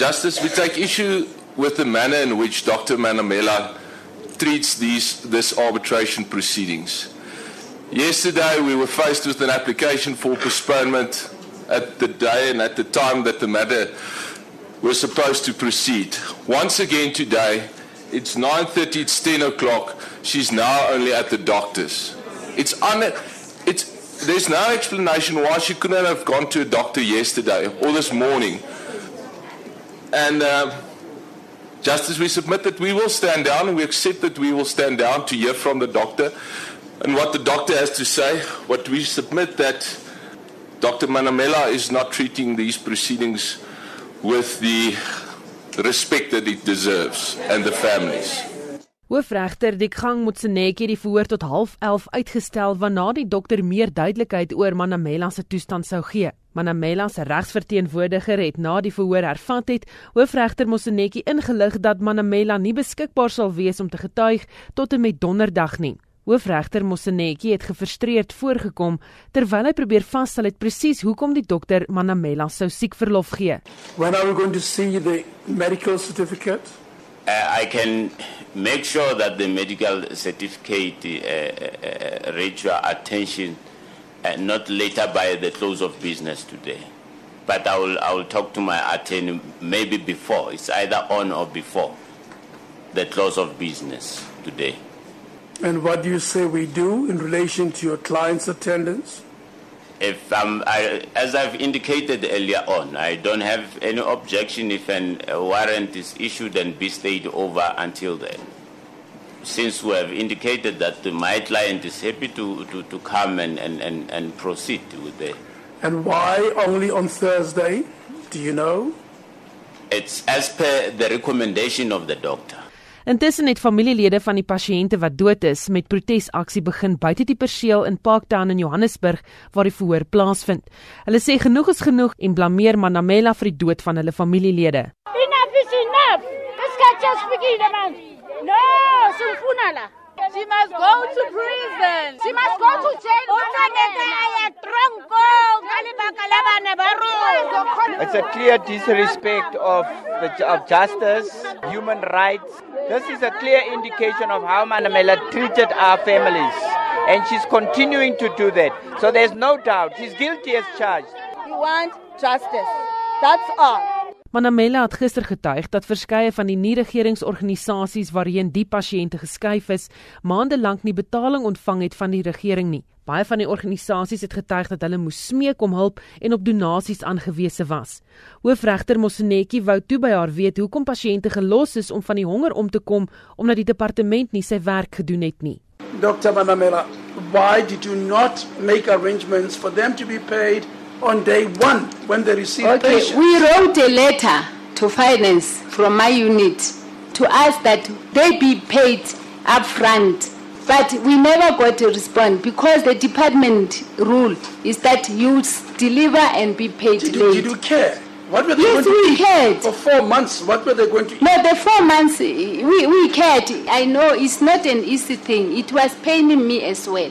Justice, we take issue with the manner in which Dr. Manamela treats these this arbitration proceedings. Yesterday we were faced with an application for postponement at the day and at the time that the matter was supposed to proceed. Once again today, it's 9.30, it's 10 o'clock, she's now only at the doctor's. It's, un, it's, there's no explanation why she couldn't have gone to a doctor yesterday or this morning. And uh, just as we submit that we will stand down and we accept that we will stand down to hear from the doctor and what the doctor has to say, what we submit that Dr. Manamela is not treating these proceedings with the respect that it deserves and the families. Hoofregter Dik Gang moet se netjie die verhoor tot 11:30 uitgestel waarna die dokter meer duidelikheid oor Manamela se toestand sou gee. Manamela se regsverteenwoordiger het na die verhoor hervat het hoofregter Mosenetjie ingelig dat Manamela nie beskikbaar sal wees om te getuig tot en met donderdag nie. Hoofregter Mosenetjie het gefrustreerd voorgekom terwyl hy probeer vasstel het presies hoekom die dokter Manamela sou siekverlof gee. When are we going to see the medical certificate? Uh, I can make sure that the medical certificate uh, uh, uh reach your attention not later by the close of business today. But I will, I will talk to my attorney maybe before. It's either on or before the close of business today. And what do you say we do in relation to your client's attendance? If um, I, as I've indicated earlier on, I don't have any objection if an, a warrant is issued and be stayed over until then. Since we have indicated that my client is happy to, to, to come and, and, and, and proceed with it. And why only on Thursday? Do you know? It's as per the recommendation of the doctor. Intussen het familielede van die pasiënte wat dood is met protesaksie begin buite die perseel in Parktown in Johannesburg waar die verhoor plaasvind. Hulle sê genoeg is genoeg en blameer Manamela vir die dood van hulle familielede. Enough is enough. This can't just begin, man. No, simfunala. She must go to prison. She must go to jail. It's a clear disrespect of, the, of justice, human rights. This is a clear indication of how Manamela treated our families. And she's continuing to do that. So there's no doubt. She's guilty as charged. We want justice. That's all. Manamela het gister getuig dat verskeie van die nie-regeringsorganisasies waarheen die pasiënte geskuif is, maande lank nie betaling ontvang het van die regering nie. Baie van die organisasies het getuig dat hulle moes smeek om hulp en op donasies aangewese was. Hoofregter Mosenetjie wou toe by haar weet hoekom pasiënte gelos is om van die honger om te kom omdat die departement nie sy werk gedoen het nie. Dr. Manamela, why did you not make arrangements for them to be paid on day one when they received okay, patients. We wrote a letter to finance from my unit to ask that they be paid upfront. But we never got a response because the department rule is that you deliver and be paid did late. You, did you care? What were they yes, going to we cared. For four months, what were they going to eat? No, the four months, we, we cared. I know it's not an easy thing. It was paining me as well.